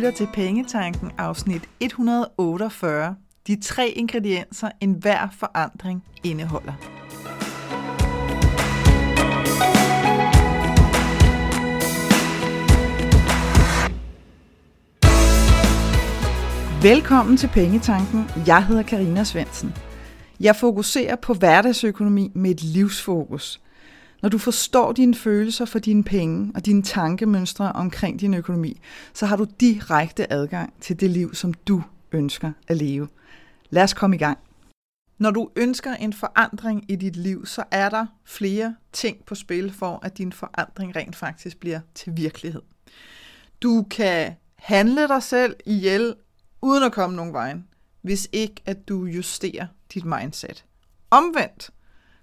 lytter til Pengetanken afsnit 148. De tre ingredienser, enhver forandring indeholder. Velkommen til Pengetanken. Jeg hedder Karina Svensen. Jeg fokuserer på hverdagsøkonomi med et livsfokus – når du forstår dine følelser for dine penge og dine tankemønstre omkring din økonomi, så har du direkte adgang til det liv, som du ønsker at leve. Lad os komme i gang. Når du ønsker en forandring i dit liv, så er der flere ting på spil for, at din forandring rent faktisk bliver til virkelighed. Du kan handle dig selv ihjel uden at komme nogen vejen, hvis ikke at du justerer dit mindset. Omvendt,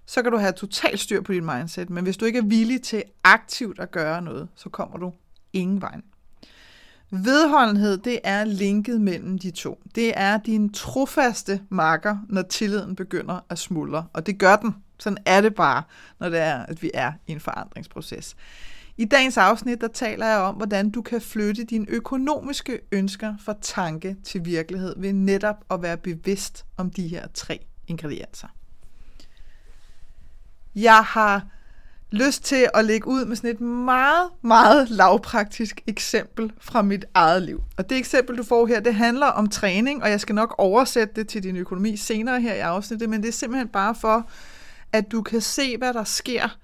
så kan du have total styr på dit mindset, men hvis du ikke er villig til aktivt at gøre noget, så kommer du ingen vej. Vedholdenhed, det er linket mellem de to. Det er din trofaste marker, når tilliden begynder at smuldre, og det gør den. Sådan er det bare, når det er, at vi er i en forandringsproces. I dagens afsnit, der taler jeg om, hvordan du kan flytte dine økonomiske ønsker fra tanke til virkelighed ved netop at være bevidst om de her tre ingredienser. Jeg har lyst til at lægge ud med sådan et meget, meget lavpraktisk eksempel fra mit eget liv. Og det eksempel, du får her, det handler om træning, og jeg skal nok oversætte det til din økonomi senere her i afsnittet, men det er simpelthen bare for, at du kan se, hvad der sker,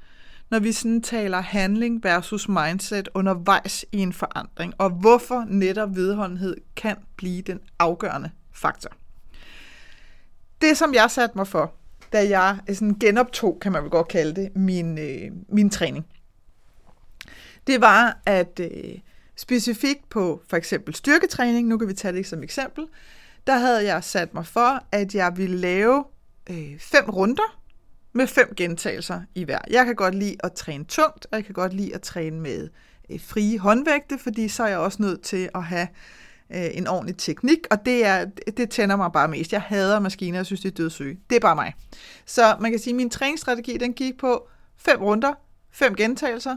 når vi sådan taler handling versus mindset undervejs i en forandring, og hvorfor netop vedholdenhed kan blive den afgørende faktor. Det, som jeg satte mig for, da jeg øh, sådan genoptog, kan man vel godt kalde det, min, øh, min træning. Det var, at øh, specifikt på for eksempel styrketræning, nu kan vi tage det som eksempel, der havde jeg sat mig for, at jeg ville lave øh, fem runder med fem gentagelser i hver. Jeg kan godt lide at træne tungt, og jeg kan godt lide at træne med øh, frie håndvægte, fordi så er jeg også nødt til at have øh, en ordentlig teknik, og det, er, det tænder mig bare mest. Jeg hader maskiner, jeg synes, det er dødssyge. Det er bare mig. Så man kan sige, at min træningsstrategi, den gik på fem runder, fem gentagelser,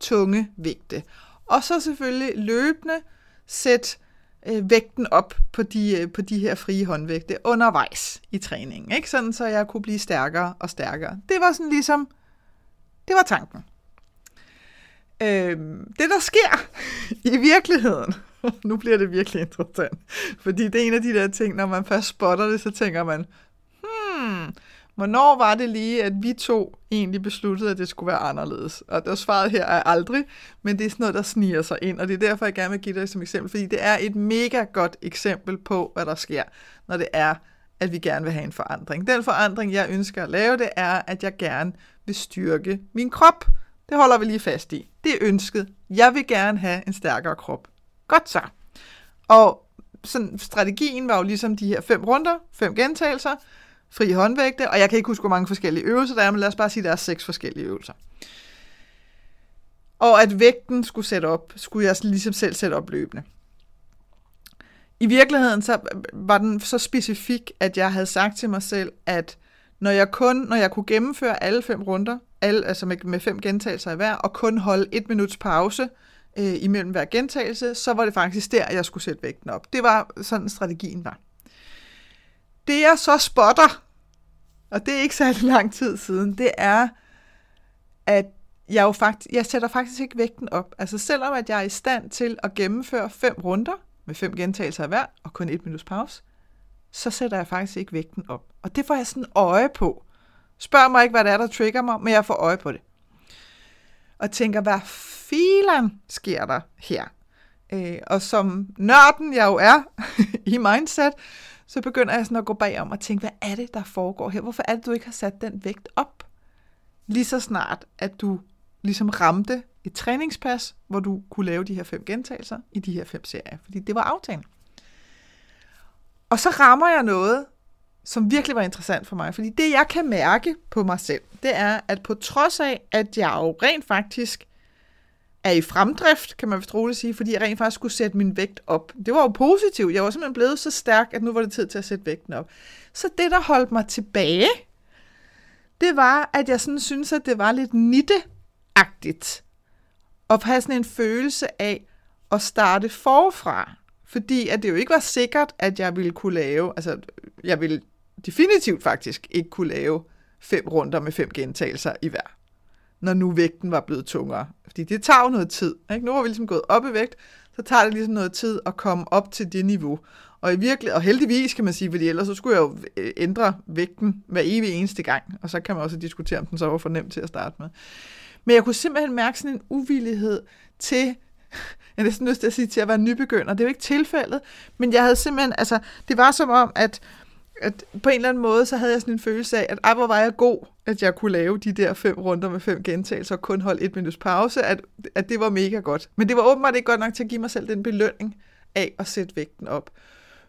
tunge vægte. Og så selvfølgelig løbende sæt øh, vægten op på de, øh, på de her frie håndvægte undervejs i træningen. Ikke? Sådan, så jeg kunne blive stærkere og stærkere. Det var sådan ligesom, det var tanken. Øh, det, der sker i virkeligheden, nu bliver det virkelig interessant. Fordi det er en af de der ting, når man først spotter det, så tænker man, hmm, hvornår var det lige, at vi to egentlig besluttede, at det skulle være anderledes? Og der svaret her er aldrig, men det er sådan noget, der sniger sig ind, og det er derfor, jeg gerne vil give dig som eksempel, fordi det er et mega godt eksempel på, hvad der sker, når det er, at vi gerne vil have en forandring. Den forandring, jeg ønsker at lave, det er, at jeg gerne vil styrke min krop. Det holder vi lige fast i. Det er ønsket. Jeg vil gerne have en stærkere krop. Godt så. Og sådan, strategien var jo ligesom de her fem runder, fem gentagelser, fri håndvægte, og jeg kan ikke huske, hvor mange forskellige øvelser der er, men lad os bare sige, at der er seks forskellige øvelser. Og at vægten skulle sætte op, skulle jeg ligesom selv sætte op løbende. I virkeligheden så var den så specifik, at jeg havde sagt til mig selv, at når jeg kun, når jeg kunne gennemføre alle fem runder, alle, altså med, med fem gentagelser i hver, og kun holde et minuts pause, øh, Øh, imellem hver gentagelse, så var det faktisk der, jeg skulle sætte vægten op. Det var sådan strategien var. Det jeg så spotter, og det er ikke særlig lang tid siden, det er, at jeg, jo faktisk, jeg sætter faktisk ikke vægten op. Altså selvom at jeg er i stand til at gennemføre fem runder med fem gentagelser hver og kun et minuts pause, så sætter jeg faktisk ikke vægten op. Og det får jeg sådan øje på. Spørg mig ikke, hvad det er, der trigger mig, men jeg får øje på det. Og tænker, hvad filan sker der her? Øh, og som nørden jeg jo er i mindset, så begynder jeg sådan at gå bagom og tænke, hvad er det, der foregår her? Hvorfor er det, du ikke har sat den vægt op? Lige så snart, at du ligesom ramte et træningspas, hvor du kunne lave de her fem gentagelser i de her fem serier. Fordi det var aftalen. Og så rammer jeg noget, som virkelig var interessant for mig. Fordi det, jeg kan mærke på mig selv, det er, at på trods af, at jeg jo rent faktisk er i fremdrift, kan man vist roligt sige, fordi jeg rent faktisk skulle sætte min vægt op. Det var jo positivt. Jeg var simpelthen blevet så stærk, at nu var det tid til at sætte vægten op. Så det, der holdt mig tilbage, det var, at jeg sådan synes, at det var lidt nitteagtigt. At have sådan en følelse af at starte forfra. fordi at det jo ikke var sikkert, at jeg ville kunne lave, altså jeg ville definitivt faktisk ikke kunne lave fem runder med fem gentagelser i hver, når nu vægten var blevet tungere. Fordi det tager jo noget tid. Ikke? Nu har vi ligesom gået op i vægt, så tager det ligesom noget tid at komme op til det niveau. Og, i virkelig, og heldigvis kan man sige, fordi ellers så skulle jeg jo øh, ændre vægten hver evig eneste gang, og så kan man også diskutere, om den så var for nem til at starte med. Men jeg kunne simpelthen mærke sådan en uvillighed til, jeg er næsten lyst til at sige, til at være nybegynder. Det er jo ikke tilfældet, men jeg havde simpelthen, altså, det var som om, at at på en eller anden måde, så havde jeg sådan en følelse af, at ej, hvor var jeg god, at jeg kunne lave de der fem runder med fem gentagelser og kun holde et minuts pause, at, at det var mega godt. Men det var åbenbart ikke godt nok til at give mig selv den belønning af at sætte vægten op,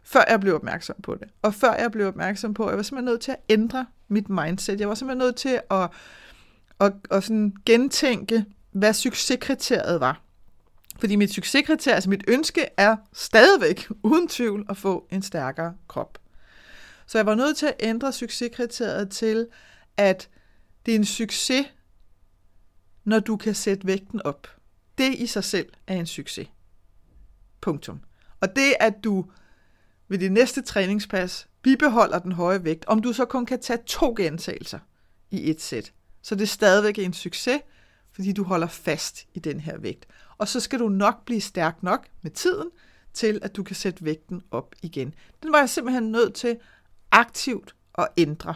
før jeg blev opmærksom på det. Og før jeg blev opmærksom på, at jeg var simpelthen nødt til at ændre mit mindset. Jeg var simpelthen nødt til at, at, at sådan gentænke, hvad succeskriteriet var. Fordi mit succeskriterie, altså mit ønske, er stadigvæk uden tvivl at få en stærkere krop. Så jeg var nødt til at ændre succeskriteriet til, at det er en succes, når du kan sætte vægten op. Det i sig selv er en succes. Punktum. Og det, at du ved det næste træningspas bibeholder den høje vægt, om du så kun kan tage to gentagelser i et sæt, så det er stadigvæk en succes, fordi du holder fast i den her vægt. Og så skal du nok blive stærk nok med tiden, til at du kan sætte vægten op igen. Den var jeg simpelthen nødt til aktivt at ændre.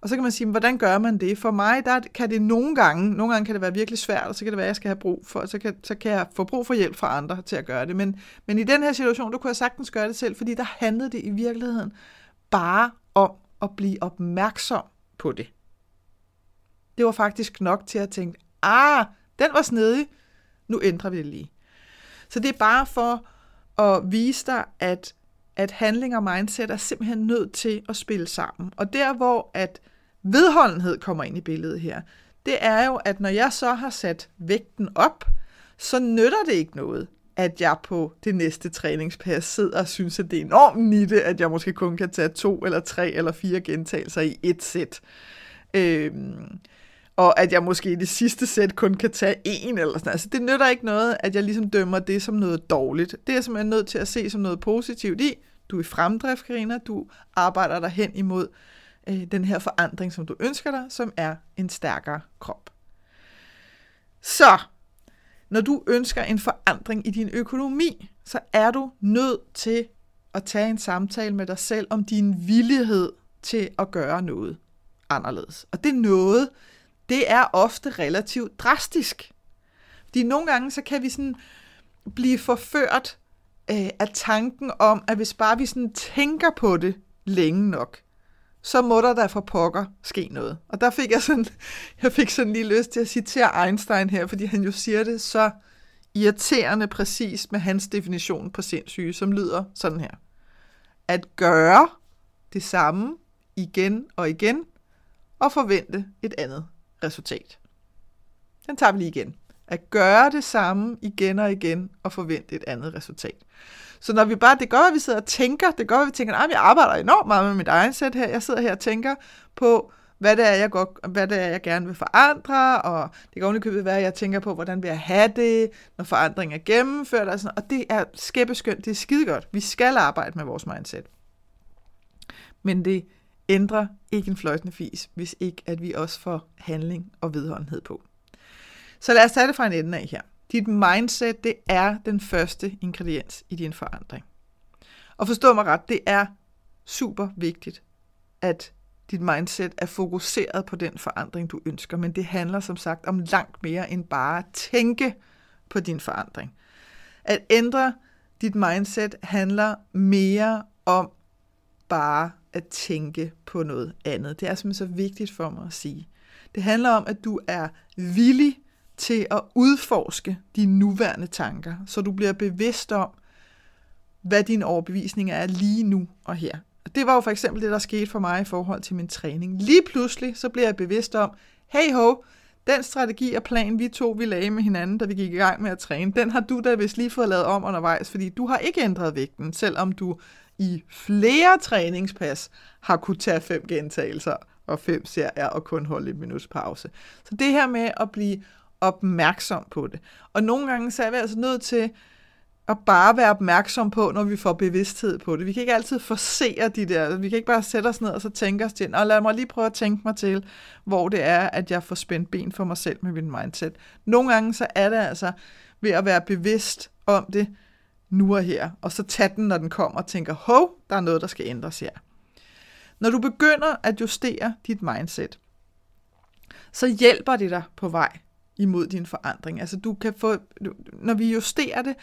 Og så kan man sige, hvordan gør man det? For mig, der kan det nogle gange, nogle gange kan det være virkelig svært, og så kan det være, at jeg skal have brug for, så kan, så kan jeg få brug for hjælp fra andre til at gøre det. Men, men i den her situation, der kunne jeg sagtens gøre det selv, fordi der handlede det i virkeligheden bare om at blive opmærksom på det. Det var faktisk nok til at tænke, ah, den var snedig, nu ændrer vi det lige. Så det er bare for at vise dig, at at handling og mindset er simpelthen nødt til at spille sammen. Og der, hvor at vedholdenhed kommer ind i billedet her, det er jo, at når jeg så har sat vægten op, så nytter det ikke noget, at jeg på det næste træningspas sidder og synes, at det er enormt nitte, at jeg måske kun kan tage to eller tre eller fire gentagelser i et sæt. Øhm, og at jeg måske i det sidste sæt kun kan tage en eller sådan Altså, det nytter ikke noget, at jeg ligesom dømmer det som noget dårligt. Det er jeg simpelthen nødt til at se som noget positivt i. Du er i fremdrift, Karina. Du arbejder dig hen imod øh, den her forandring, som du ønsker dig, som er en stærkere krop. Så, når du ønsker en forandring i din økonomi, så er du nødt til at tage en samtale med dig selv om din villighed til at gøre noget anderledes. Og det noget, det er ofte relativt drastisk. Fordi nogle gange, så kan vi sådan blive forført øh, af tanken om, at hvis bare vi sådan tænker på det længe nok, så må der da for pokker ske noget. Og der fik jeg sådan, jeg fik sådan lige lyst til at citere Einstein her, fordi han jo siger det så irriterende præcis med hans definition på sindssyge, som lyder sådan her. At gøre det samme igen og igen, og forvente et andet resultat. Den tager vi lige igen. At gøre det samme igen og igen og forvente et andet resultat. Så når vi bare, det gør, at vi sidder og tænker, det gør, at vi tænker, at jeg arbejder enormt meget med mit egen sæt her. Jeg sidder her og tænker på, hvad det er, jeg, går, hvad det er, jeg gerne vil forandre, og det kan ovenikøbet være, at jeg tænker på, hvordan vil jeg have det, når forandringen er gennemført, og, sådan, og det er skæbbeskønt, det er skidegodt. Vi skal arbejde med vores mindset. Men det ændrer ikke en fløjtende fis, hvis ikke at vi også får handling og vedholdenhed på. Så lad os tage det fra en ende af her. Dit mindset, det er den første ingrediens i din forandring. Og forstå mig ret, det er super vigtigt, at dit mindset er fokuseret på den forandring, du ønsker. Men det handler som sagt om langt mere end bare at tænke på din forandring. At ændre dit mindset handler mere om bare at tænke på noget andet. Det er simpelthen så vigtigt for mig at sige. Det handler om, at du er villig til at udforske dine nuværende tanker, så du bliver bevidst om, hvad din overbevisning er lige nu og her. Og det var jo for eksempel det, der skete for mig i forhold til min træning. Lige pludselig, så bliver jeg bevidst om, hey ho, den strategi og plan, vi to vi lagde med hinanden, da vi gik i gang med at træne, den har du da vist lige fået lavet om undervejs, fordi du har ikke ændret vægten, selvom du i flere træningspas har kunne tage fem gentagelser og fem serier og kun holde et minuts pause. Så det her med at blive opmærksom på det. Og nogle gange så er vi altså nødt til at bare være opmærksom på, når vi får bevidsthed på det. Vi kan ikke altid forsere de der, vi kan ikke bare sætte os ned og så tænke os til, og lad mig lige prøve at tænke mig til, hvor det er, at jeg får spændt ben for mig selv med min mindset. Nogle gange så er det altså ved at være bevidst om det nu og her, og så tage den, når den kommer og tænker, hov, der er noget, der skal ændres her. Når du begynder at justere dit mindset, så hjælper det dig på vej imod din forandring. Altså du kan få, når vi justerer det,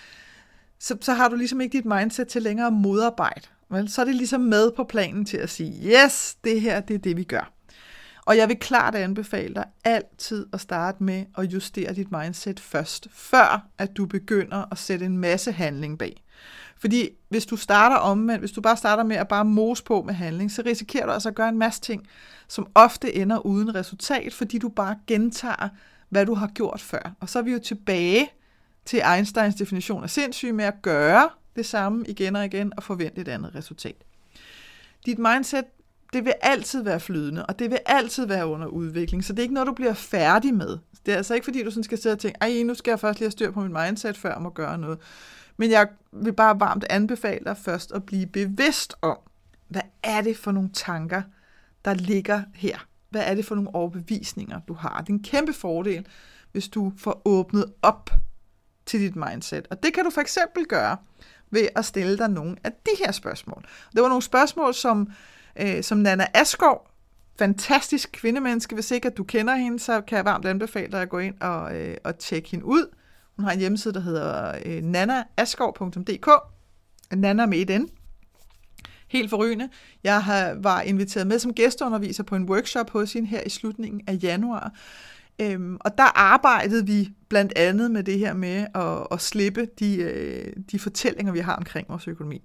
så, så har du ligesom ikke dit mindset til længere modarbejde. Vel? Så er det ligesom med på planen til at sige, yes, det her, det er det, vi gør. Og jeg vil klart anbefale dig altid at starte med at justere dit mindset først, før at du begynder at sætte en masse handling bag. Fordi hvis du starter omvendt, hvis du bare starter med at bare mose på med handling, så risikerer du altså at gøre en masse ting, som ofte ender uden resultat, fordi du bare gentager, hvad du har gjort før. Og så er vi jo tilbage til Einsteins definition af sindssyg med at gøre det samme igen og igen og forvente et andet resultat. Dit mindset, det vil altid være flydende, og det vil altid være under udvikling, så det er ikke noget, du bliver færdig med. Det er altså ikke, fordi du sådan skal sidde og tænke, ej, nu skal jeg først lige have styr på min mindset, før jeg må gøre noget. Men jeg vil bare varmt anbefale dig først at blive bevidst om, hvad er det for nogle tanker, der ligger her? Hvad er det for nogle overbevisninger, du har? Det er en kæmpe fordel, hvis du får åbnet op til dit mindset. Og det kan du for eksempel gøre ved at stille dig nogle af de her spørgsmål. Det var nogle spørgsmål, som, øh, som Nana Askov, fantastisk kvindemenneske, hvis ikke at du kender hende, så kan jeg varmt anbefale dig at gå ind og, øh, og tjekke hende ud. Hun har en hjemmeside, der hedder øh, nanaaskov.dk. Nana med den. Helt forrygende. Jeg har, var inviteret med som gæsteunderviser på en workshop hos hende her i slutningen af januar. Øhm, og der arbejdede vi blandt andet med det her med at, at slippe de, øh, de fortællinger, vi har omkring vores økonomi.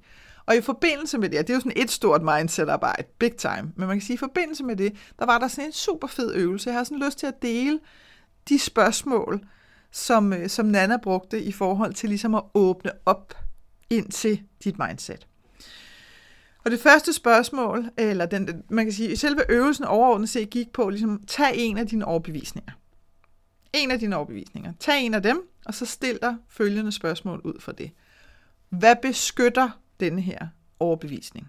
Og i forbindelse med det, det er jo sådan et stort mindset-arbejde, big time, men man kan sige, at i forbindelse med det, der var der sådan en super fed øvelse. Jeg har sådan lyst til at dele de spørgsmål, som, øh, som Nana brugte i forhold til ligesom at åbne op ind til dit mindset. Og det første spørgsmål, eller den, man kan sige, selve øvelsen overordnet set gik på, ligesom, tag en af dine overbevisninger. En af dine overbevisninger. Tag en af dem, og så stil dig følgende spørgsmål ud fra det. Hvad beskytter denne her overbevisning?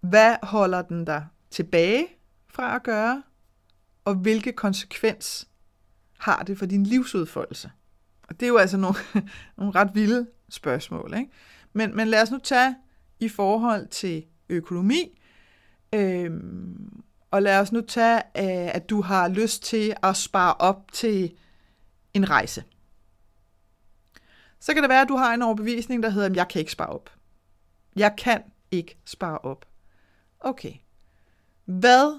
Hvad holder den dig tilbage fra at gøre? Og hvilke konsekvens har det for din livsudfoldelse? Og det er jo altså nogle, nogle ret vilde spørgsmål. Ikke? Men, men lad os nu tage i forhold til økonomi, øhm, og lad os nu tage, øh, at du har lyst til at spare op til en rejse. Så kan det være, at du har en overbevisning, der hedder, at jeg kan ikke spare op. Jeg kan ikke spare op. Okay. Hvad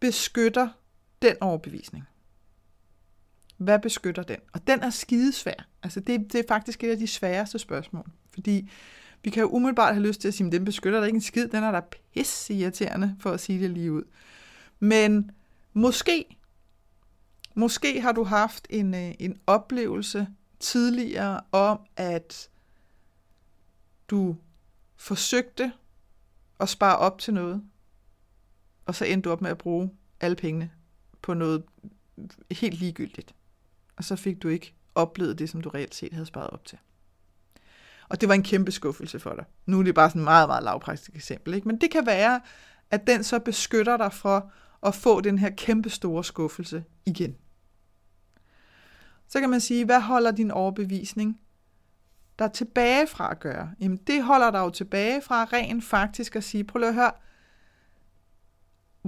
beskytter den overbevisning? Hvad beskytter den? Og den er skidesvær. Altså det, det er faktisk et af de sværeste spørgsmål. Fordi vi kan jo umiddelbart have lyst til at sige, at den beskytter der ikke en skid. Den er da pisse irriterende, for at sige det lige ud. Men måske, måske har du haft en, øh, en oplevelse tidligere om, at du forsøgte at spare op til noget, og så endte du op med at bruge alle pengene på noget helt ligegyldigt. Og så fik du ikke oplevet det, som du reelt set havde sparet op til. Og det var en kæmpe skuffelse for dig. Nu er det bare sådan et meget, meget lavpraktisk eksempel. Ikke? Men det kan være, at den så beskytter dig for at få den her kæmpe store skuffelse igen. Så kan man sige, hvad holder din overbevisning der er tilbage fra at gøre? Jamen det holder dig jo tilbage fra rent faktisk at sige, prøv at høre,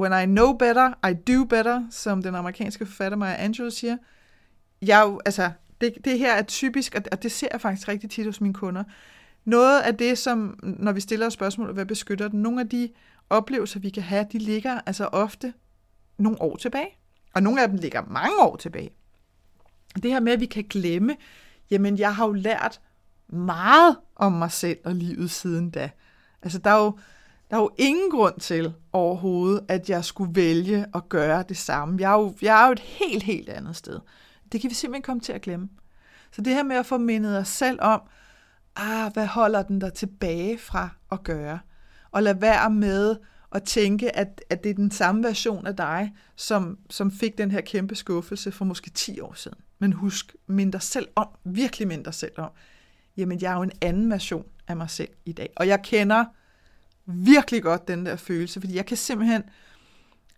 when I know better, I do better, som den amerikanske forfatter Maya Angelou siger. Jeg, altså, det, det her er typisk, og det ser jeg faktisk rigtig tit hos mine kunder. Noget af det, som, når vi stiller spørgsmål, hvad beskytter den, nogle af de oplevelser, vi kan have, de ligger altså ofte nogle år tilbage. Og nogle af dem ligger mange år tilbage. Det her med, at vi kan glemme, jamen jeg har jo lært meget om mig selv og livet siden da. Altså der er jo, der er jo ingen grund til overhovedet, at jeg skulle vælge at gøre det samme. Jeg er jo, jeg er jo et helt, helt andet sted. Det kan vi simpelthen komme til at glemme. Så det her med at få mindet os selv om, ah, hvad holder den der tilbage fra at gøre? Og lad være med at tænke, at, at det er den samme version af dig, som, som fik den her kæmpe skuffelse for måske 10 år siden. Men husk, mind dig selv om, virkelig mind dig selv om, jamen jeg er jo en anden version af mig selv i dag. Og jeg kender virkelig godt den der følelse, fordi jeg kan simpelthen,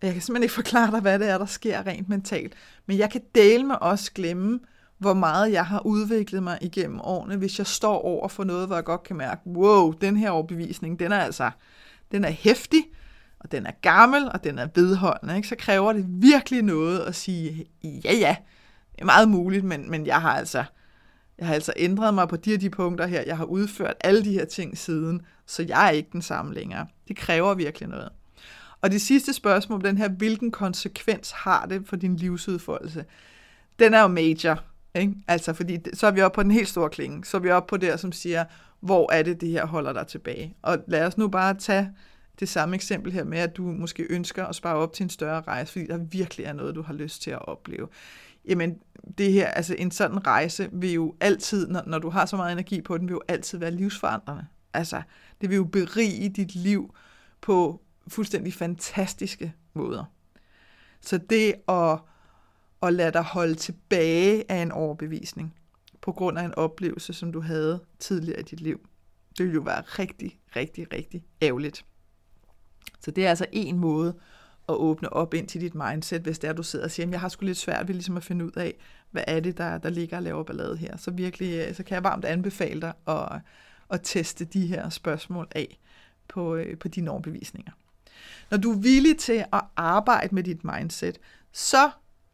jeg kan simpelthen ikke forklare dig, hvad det er, der sker rent mentalt, men jeg kan dele med også glemme, hvor meget jeg har udviklet mig igennem årene, hvis jeg står over for noget, hvor jeg godt kan mærke, wow, den her overbevisning, den er altså, den er hæftig, og den er gammel, og den er vedholdende, ikke? så kræver det virkelig noget at sige, ja ja, det er meget muligt, men, men jeg har altså, jeg har altså ændret mig på de her de punkter her, jeg har udført alle de her ting siden, så jeg er ikke den samme længere. Det kræver virkelig noget. Og det sidste spørgsmål, den her, hvilken konsekvens har det for din livsudfoldelse? Den er jo major, ikke? Altså, fordi så er vi oppe på den helt store klinge. Så er vi oppe på det, som siger, hvor er det, det her holder dig tilbage? Og lad os nu bare tage det samme eksempel her med, at du måske ønsker at spare op til en større rejse, fordi der virkelig er noget, du har lyst til at opleve. Jamen, det her, altså en sådan rejse vil jo altid, når, når du har så meget energi på den, vil jo altid være livsforandrende. Altså, det vil jo berige dit liv på fuldstændig fantastiske måder. Så det at, at lade dig holde tilbage af en overbevisning, på grund af en oplevelse, som du havde tidligere i dit liv, det vil jo være rigtig, rigtig, rigtig ærgerligt. Så det er altså en måde at åbne op ind til dit mindset, hvis det er, du sidder og siger, jeg har sgu lidt svært ved ligesom at finde ud af, hvad er det, der, der ligger og laver ballade her. Så virkelig, øh, så kan jeg varmt anbefale dig at, at teste de her spørgsmål af på, øh, på dine overbevisninger. Når du er villig til at arbejde med dit mindset, så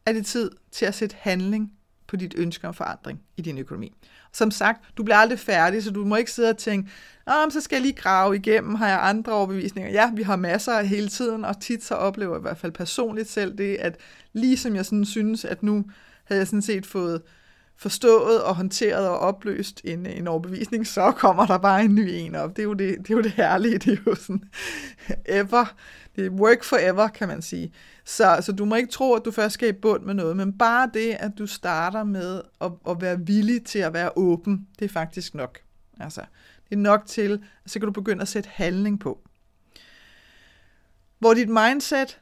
er det tid til at sætte handling på dit ønske om forandring i din økonomi. Som sagt, du bliver aldrig færdig, så du må ikke sidde og tænke, Nå, så skal jeg lige grave igennem, har jeg andre overbevisninger? Ja, vi har masser af hele tiden, og tit så oplever jeg i hvert fald personligt selv det, at lige som jeg sådan synes, at nu havde jeg sådan set fået forstået og håndteret og opløst en, en overbevisning, så kommer der bare en ny en op. Det er jo det, det, er jo det herlige, det er jo sådan ever, det er work forever, kan man sige. Så, så du må ikke tro, at du først skal i bund med noget, men bare det, at du starter med at, at være villig til at være åben, det er faktisk nok. Altså, det er nok til, at så kan du begynde at sætte handling på. Hvor dit mindset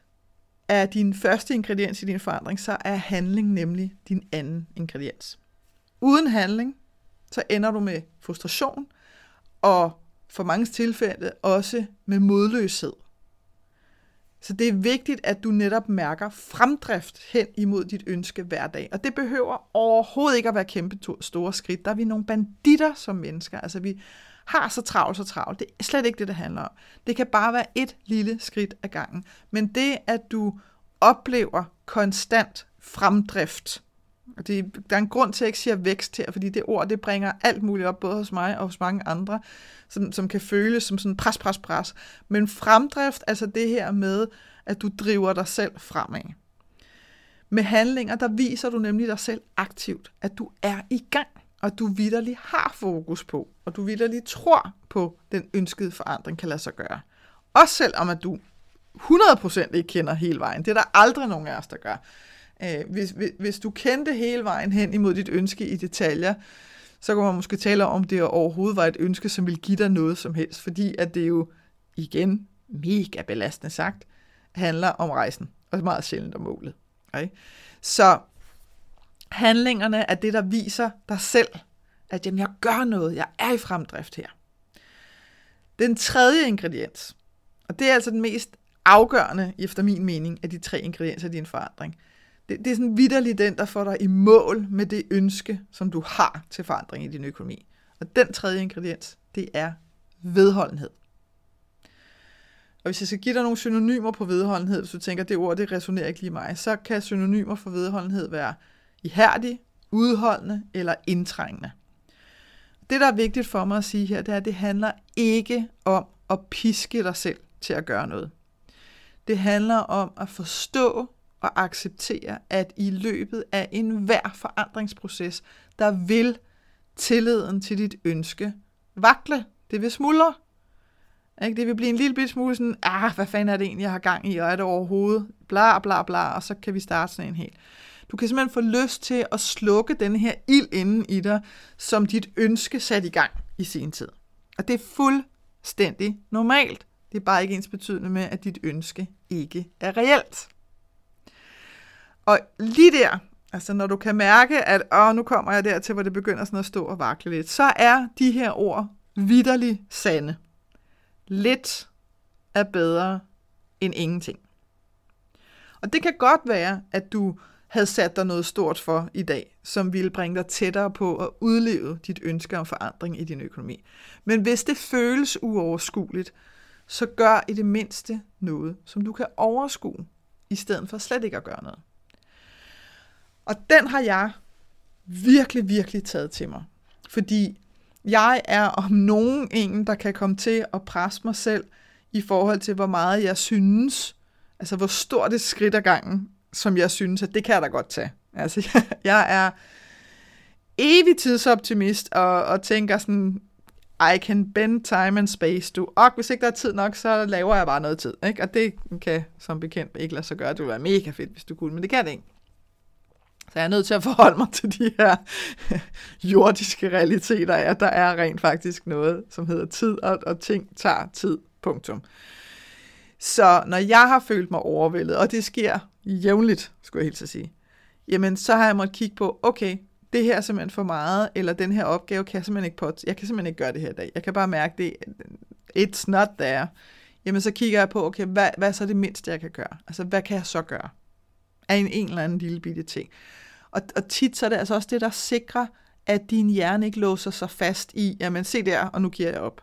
er din første ingrediens i din forandring, så er handling nemlig din anden ingrediens. Uden handling, så ender du med frustration, og for mange tilfælde også med modløshed. Så det er vigtigt, at du netop mærker fremdrift hen imod dit ønske hver dag. Og det behøver overhovedet ikke at være kæmpe store skridt. Der er vi nogle banditter som mennesker. Altså vi har så travlt, så travlt. Det er slet ikke det, det handler om. Det kan bare være et lille skridt ad gangen. Men det, at du oplever konstant fremdrift, og det, der er en grund til, at jeg ikke siger vækst her, fordi det ord, det bringer alt muligt op, både hos mig og hos mange andre, som, som kan føles som sådan pres, pres, pres. Men fremdrift, altså det her med, at du driver dig selv fremad. Med handlinger, der viser du nemlig dig selv aktivt, at du er i gang, og du vidderligt har fokus på, og du vidderligt tror på, den ønskede forandring kan lade sig gøre. Også selvom at du 100% ikke kender hele vejen. Det er der aldrig nogen af os, der gør. Øh, hvis, hvis, hvis du kendte hele vejen hen imod dit ønske i detaljer, så kunne man måske tale om, om det overhovedet var et ønske, som ville give dig noget som helst, fordi at det jo, igen, mega belastende sagt, handler om rejsen, og meget sjældent om målet. Okay? Så handlingerne er det, der viser dig selv, at jamen, jeg gør noget, jeg er i fremdrift her. Den tredje ingrediens, og det er altså den mest afgørende, efter min mening, af de tre ingredienser i din forandring, det, det er sådan vidderligt den, der får dig i mål med det ønske, som du har til forandring i din økonomi. Og den tredje ingrediens, det er vedholdenhed. Og hvis jeg skal give dig nogle synonymer på vedholdenhed, hvis du tænker, at det ord, det resonerer ikke lige mig, så kan synonymer for vedholdenhed være ihærdig, udholdende eller indtrængende. Det, der er vigtigt for mig at sige her, det er, at det handler ikke om at piske dig selv til at gøre noget. Det handler om at forstå og acceptere, at i løbet af enhver forandringsproces, der vil tilliden til dit ønske vakle. Det vil smuldre. Ikke? Det vil blive en lille bit smule sådan, ah, hvad fanden er det egentlig, jeg har gang i, og er det overhovedet, bla bla bla, og så kan vi starte sådan en helt. Du kan simpelthen få lyst til at slukke den her ild inden i dig, som dit ønske satte i gang i sin tid. Og det er fuldstændig normalt. Det er bare ikke ens betydende med, at dit ønske ikke er reelt. Og lige der, altså når du kan mærke, at åh, nu kommer jeg dertil, hvor det begynder sådan at stå og vakle lidt, så er de her ord vidderligt sande. Lidt er bedre end ingenting. Og det kan godt være, at du havde sat dig noget stort for i dag, som ville bringe dig tættere på at udleve dit ønske om forandring i din økonomi. Men hvis det føles uoverskueligt, så gør i det mindste noget, som du kan overskue, i stedet for slet ikke at gøre noget. Og den har jeg virkelig, virkelig taget til mig. Fordi jeg er om nogen en, der kan komme til at presse mig selv i forhold til, hvor meget jeg synes, altså hvor stort det skridt ad gangen, som jeg synes, at det kan jeg da godt tage. Altså, jeg, jeg er evig tidsoptimist, og, og tænker sådan, I can bend time and space. Du. Og hvis ikke der er tid nok, så laver jeg bare noget tid. Ikke? Og det kan som bekendt ikke lade sig gøre. Det ville være mega fedt, hvis du kunne, men det kan det ikke. Så jeg er nødt til at forholde mig til de her jordiske realiteter, at der er rent faktisk noget, som hedder tid, og, og ting tager tid. Punktum. Så når jeg har følt mig overvældet, og det sker jævnligt, skulle jeg helt så sige, jamen så har jeg måttet kigge på, okay, det her er simpelthen for meget, eller den her opgave kan jeg simpelthen ikke på, jeg kan simpelthen ikke gøre det her i dag. Jeg kan bare mærke det, it's not there. Jamen så kigger jeg på, okay, hvad, hvad er så det mindste, jeg kan gøre? Altså, hvad kan jeg så gøre? Af en, en eller anden lille bitte ting. Og, og tit så er det altså også det, der sikrer, at din hjerne ikke låser sig fast i, jamen se der, og nu giver jeg op.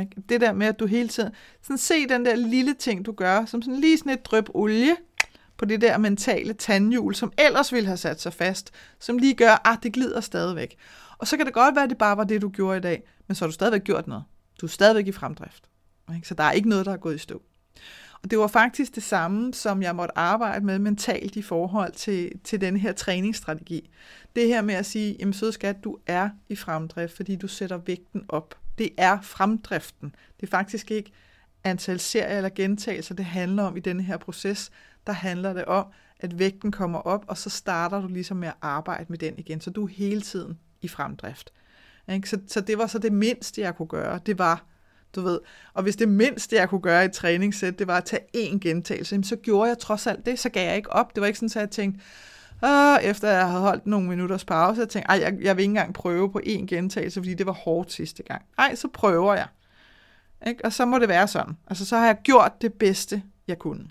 Ikke? Det der med, at du hele tiden, sådan se den der lille ting, du gør, som sådan lige sådan et drøb olie på det der mentale tandhjul, som ellers ville have sat sig fast, som lige gør, at ah, det glider stadigvæk. Og så kan det godt være, at det bare var det, du gjorde i dag, men så har du stadigvæk gjort noget. Du er stadigvæk i fremdrift. Ikke? Så der er ikke noget, der er gået i stå. Og det var faktisk det samme, som jeg måtte arbejde med mentalt i forhold til, til den her træningsstrategi. Det her med at sige, jamen søde skat, du er i fremdrift, fordi du sætter vægten op. Det er fremdriften. Det er faktisk ikke antal serier eller gentagelser, det handler om i denne her proces. Der handler det om, at vægten kommer op, og så starter du ligesom med at arbejde med den igen. Så du er hele tiden i fremdrift. Så, så det var så det mindste, jeg kunne gøre. Det var du ved. Og hvis det mindste, jeg kunne gøre i et træningssæt, det var at tage én gentagelse, så gjorde jeg trods alt det, så gav jeg ikke op. Det var ikke sådan, at jeg tænkte, Åh, efter jeg havde holdt nogle minutters pause, jeg tænkte, jeg, jeg vil ikke engang prøve på én gentagelse, fordi det var hårdt sidste gang. Nej, så prøver jeg. Ikke? Og så må det være sådan. Altså, så har jeg gjort det bedste, jeg kunne.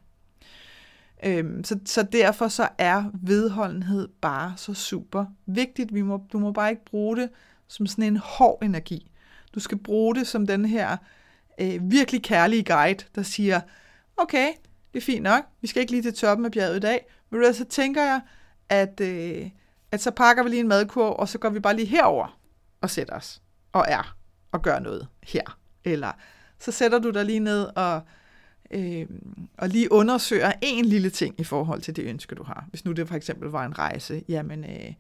Øhm, så, så derfor så er vedholdenhed bare så super vigtigt. Vi må, du må bare ikke bruge det som sådan en hård energi. Du skal bruge det som den her øh, virkelig kærlige guide, der siger, okay, det er fint nok, vi skal ikke lige til toppen af bjerget i dag, men så tænker jeg, at, øh, at så pakker vi lige en madkurv, og så går vi bare lige herover og sætter os og er og gør noget her. Eller så sætter du dig lige ned og, øh, og lige undersøger en lille ting i forhold til det ønske, du har. Hvis nu det for eksempel var en rejse, jamen øh,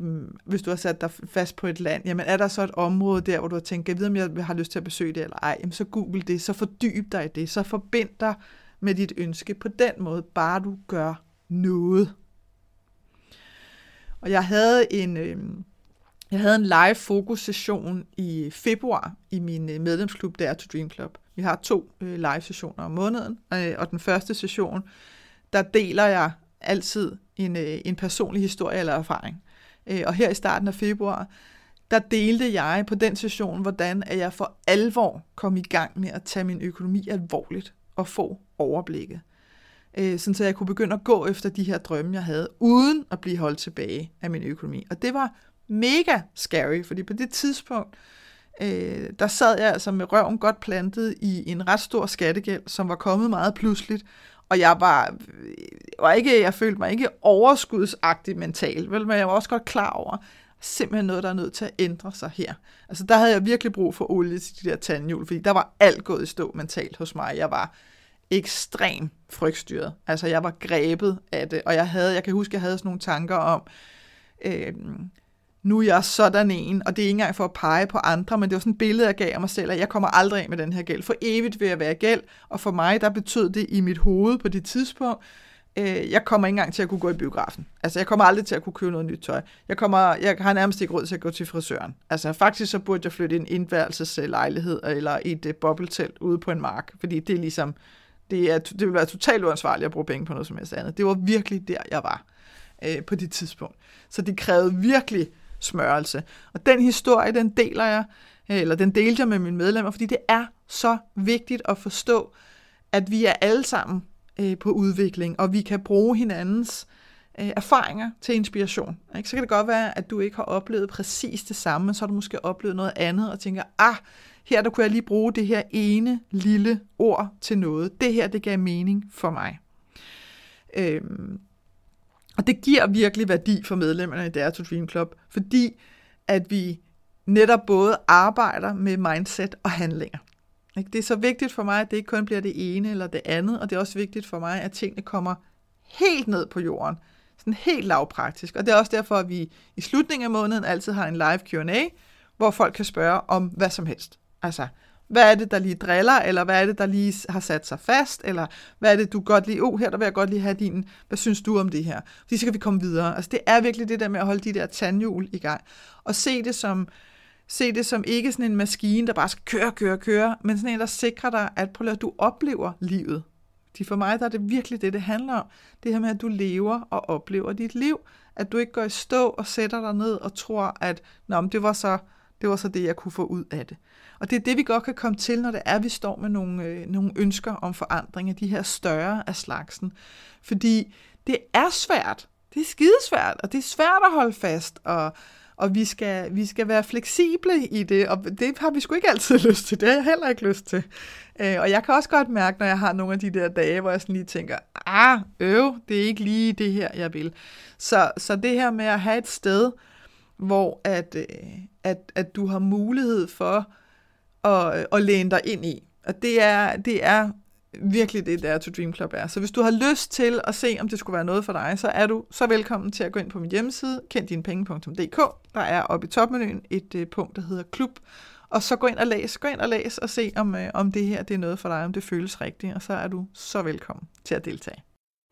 Mm, hvis du har sat dig fast på et land, jamen er der så et område der, hvor du har tænkt, jeg ved, om jeg har lyst til at besøge det eller ej, jamen så google det, så fordyb dig i det, så forbind dig med dit ønske på den måde, bare du gør noget. Og jeg havde en, øh, jeg havde en live fokus session i februar i min øh, medlemsklub der to Dream Club. Vi har to øh, live sessioner om måneden, øh, og den første session, der deler jeg altid en, øh, en personlig historie eller erfaring. Øh, og her i starten af februar, der delte jeg på den session, hvordan at jeg for alvor kom i gang med at tage min økonomi alvorligt og få overblikket. Øh, sådan så jeg kunne begynde at gå efter de her drømme, jeg havde, uden at blive holdt tilbage af min økonomi. Og det var mega scary, fordi på det tidspunkt, øh, der sad jeg altså med røven godt plantet i en ret stor skattegæld, som var kommet meget pludseligt, og jeg var, øh, var ikke, jeg følte mig ikke overskudsagtig mentalt, vel, men jeg var også godt klar over, simpelthen noget, der er nødt til at ændre sig her. Altså der havde jeg virkelig brug for olie til de der tandhjul, fordi der var alt gået i stå mentalt hos mig. Jeg var ekstrem frygtstyret. Altså jeg var grebet af det, og jeg havde, jeg kan huske, jeg havde sådan nogle tanker om, øh, nu er jeg sådan en, og det er ikke engang for at pege på andre, men det var sådan et billede, jeg gav af mig selv, at jeg kommer aldrig af med den her gæld. For evigt vil jeg være gæld, og for mig, der betød det i mit hoved på det tidspunkt, øh, jeg kommer ikke engang til at kunne gå i biografen. Altså, jeg kommer aldrig til at kunne købe noget nyt tøj. Jeg, kommer, jeg har nærmest ikke råd til at gå til frisøren. Altså, faktisk så burde jeg flytte i en indværelseslejlighed eller et uh, bobbeltelt ude på en mark, fordi det er ligesom, det, er, det vil være totalt uansvarligt at bruge penge på noget som helst andet. Det var virkelig der, jeg var øh, på det tidspunkt. Så det krævede virkelig smørelse. Og den historie, den deler jeg, øh, eller den delte jeg med mine medlemmer, fordi det er så vigtigt at forstå, at vi er alle sammen øh, på udvikling, og vi kan bruge hinandens øh, erfaringer til inspiration. Ikke? Så kan det godt være, at du ikke har oplevet præcis det samme, men så har du måske oplevet noget andet, og tænker, ah, her der kunne jeg lige bruge det her ene lille ord til noget. Det her, det gav mening for mig. Øhm, og det giver virkelig værdi for medlemmerne i Dare to Dream Club, fordi at vi netop både arbejder med mindset og handlinger. Det er så vigtigt for mig, at det ikke kun bliver det ene eller det andet, og det er også vigtigt for mig, at tingene kommer helt ned på jorden. Sådan helt lavpraktisk. Og det er også derfor, at vi i slutningen af måneden altid har en live Q&A, hvor folk kan spørge om hvad som helst. Altså, hvad er det, der lige driller, eller hvad er det, der lige har sat sig fast, eller hvad er det, du godt lige, oh, her der vil jeg godt lige have din, hvad synes du om det her? Fordi så kan vi komme videre. Altså, det er virkelig det der med at holde de der tandhjul i gang, og se det som, se det som ikke sådan en maskine, der bare skal køre, køre, køre, men sådan en, der sikrer dig, at, prøv at du oplever livet. De for mig der er det virkelig det, det handler om. Det her med, at du lever og oplever dit liv. At du ikke går i stå og sætter dig ned og tror, at Nå, men det, var så, det var så det, jeg kunne få ud af det. Og det er det, vi godt kan komme til, når det er, at vi står med nogle, øh, nogle ønsker om forandring af de her større af slagsen. Fordi det er svært. Det er skidesvært, og det er svært at holde fast, og, og vi skal, vi skal være fleksible i det, og det har vi sgu ikke altid lyst til. Det har jeg heller ikke lyst til. Øh, og jeg kan også godt mærke, når jeg har nogle af de der dage, hvor jeg sådan lige tænker, ah, øv, det er ikke lige det her, jeg vil. Så, så det her med at have et sted, hvor at, øh, at, at du har mulighed for at, at læne dig ind i. Og det er, det er virkelig det, der to Dream Club er. Så hvis du har lyst til at se, om det skulle være noget for dig, så er du så velkommen til at gå ind på min hjemmeside, kenddinepenge.dk. Der er oppe i topmenuen et uh, punkt, der hedder klub. Og så gå ind og læs, gå ind og læs og se, om, uh, om det her det er noget for dig, om det føles rigtigt. Og så er du så velkommen til at deltage.